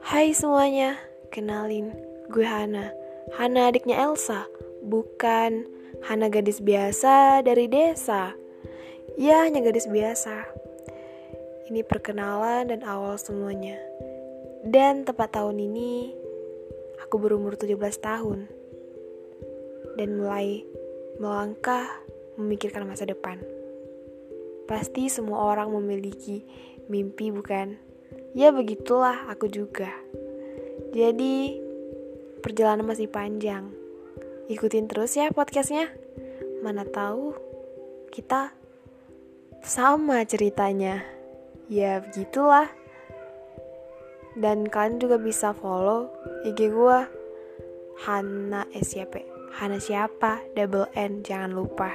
Hai semuanya, kenalin, gue Hana. Hana adiknya Elsa, bukan Hana gadis biasa dari desa. Ya, hanya gadis biasa. Ini perkenalan dan awal semuanya. Dan tepat tahun ini, aku berumur 17 tahun. Dan mulai melangkah memikirkan masa depan. Pasti semua orang memiliki mimpi, bukan? Ya, begitulah aku juga. Jadi, perjalanan masih panjang. Ikutin terus ya podcastnya. Mana tahu kita sama ceritanya. Ya, begitulah. Dan kalian juga bisa follow IG gua Hana SYP. Hana siapa? Double N, jangan lupa.